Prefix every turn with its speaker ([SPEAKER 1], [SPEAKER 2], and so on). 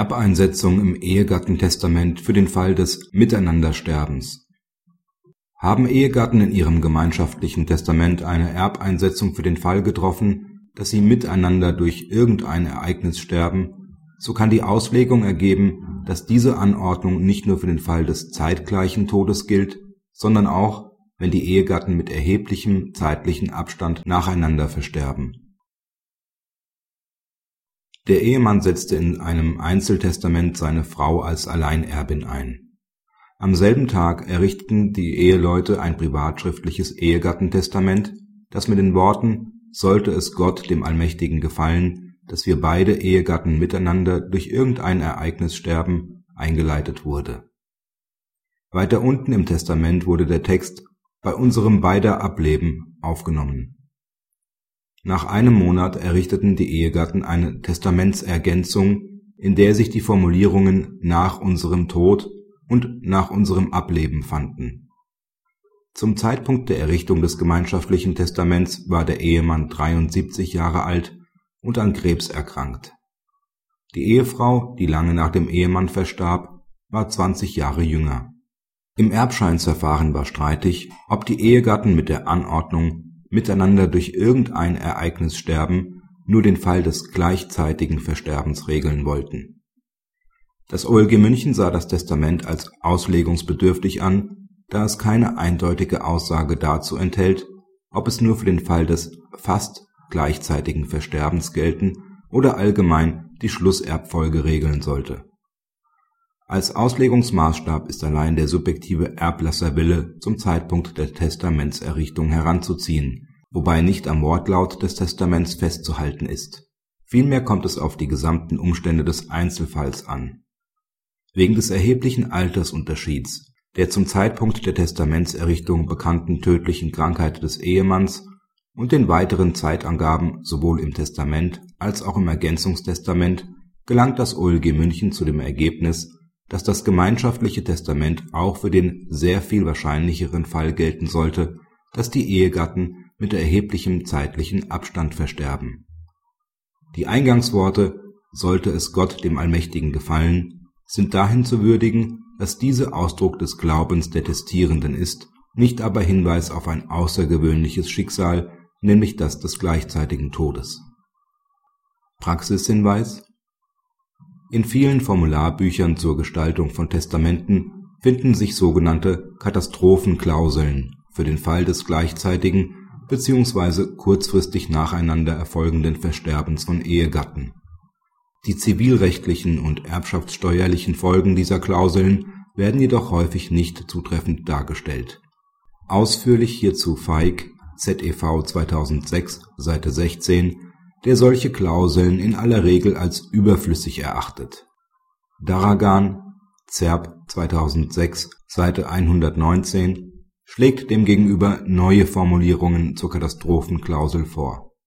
[SPEAKER 1] Erbeinsetzung im Ehegattentestament für den Fall des Miteinandersterbens. Haben Ehegatten in ihrem gemeinschaftlichen Testament eine Erbeinsetzung für den Fall getroffen, dass sie miteinander durch irgendein Ereignis sterben, so kann die Auslegung ergeben, dass diese Anordnung nicht nur für den Fall des zeitgleichen Todes gilt, sondern auch, wenn die Ehegatten mit erheblichem zeitlichen Abstand nacheinander versterben der Ehemann setzte in einem Einzeltestament seine Frau als Alleinerbin ein. Am selben Tag errichteten die Eheleute ein privatschriftliches Ehegattentestament, das mit den Worten Sollte es Gott dem Allmächtigen gefallen, dass wir beide Ehegatten miteinander durch irgendein Ereignis sterben, eingeleitet wurde. Weiter unten im Testament wurde der Text Bei unserem beider Ableben aufgenommen nach einem Monat errichteten die Ehegatten eine Testamentsergänzung, in der sich die Formulierungen nach unserem Tod und nach unserem Ableben fanden. Zum Zeitpunkt der Errichtung des gemeinschaftlichen Testaments war der Ehemann 73 Jahre alt und an Krebs erkrankt. Die Ehefrau, die lange nach dem Ehemann verstarb, war 20 Jahre jünger. Im Erbscheinsverfahren war streitig, ob die Ehegatten mit der Anordnung miteinander durch irgendein Ereignis sterben, nur den Fall des gleichzeitigen Versterbens regeln wollten. Das OLG München sah das Testament als auslegungsbedürftig an, da es keine eindeutige Aussage dazu enthält, ob es nur für den Fall des fast gleichzeitigen Versterbens gelten oder allgemein die Schlusserbfolge regeln sollte. Als Auslegungsmaßstab ist allein der subjektive Erblasserwille zum Zeitpunkt der Testamentserrichtung heranzuziehen, wobei nicht am Wortlaut des Testaments festzuhalten ist. Vielmehr kommt es auf die gesamten Umstände des Einzelfalls an. Wegen des erheblichen Altersunterschieds, der zum Zeitpunkt der Testamentserrichtung bekannten tödlichen Krankheit des Ehemanns und den weiteren Zeitangaben sowohl im Testament als auch im Ergänzungstestament gelangt das OLG München zu dem Ergebnis dass das gemeinschaftliche Testament auch für den sehr viel wahrscheinlicheren Fall gelten sollte, dass die Ehegatten mit erheblichem zeitlichen Abstand versterben. Die Eingangsworte sollte es Gott dem Allmächtigen gefallen sind dahin zu würdigen, dass diese Ausdruck des Glaubens der Testierenden ist, nicht aber Hinweis auf ein außergewöhnliches Schicksal, nämlich das des gleichzeitigen Todes. Praxishinweis in vielen Formularbüchern zur Gestaltung von Testamenten finden sich sogenannte Katastrophenklauseln für den Fall des gleichzeitigen bzw. kurzfristig nacheinander erfolgenden Versterbens von Ehegatten. Die zivilrechtlichen und erbschaftssteuerlichen Folgen dieser Klauseln werden jedoch häufig nicht zutreffend dargestellt. Ausführlich hierzu Feig ZEV 2006 Seite 16 der solche Klauseln in aller Regel als überflüssig erachtet. Daragan (Zerb 2006, Seite 119) schlägt demgegenüber neue Formulierungen zur Katastrophenklausel vor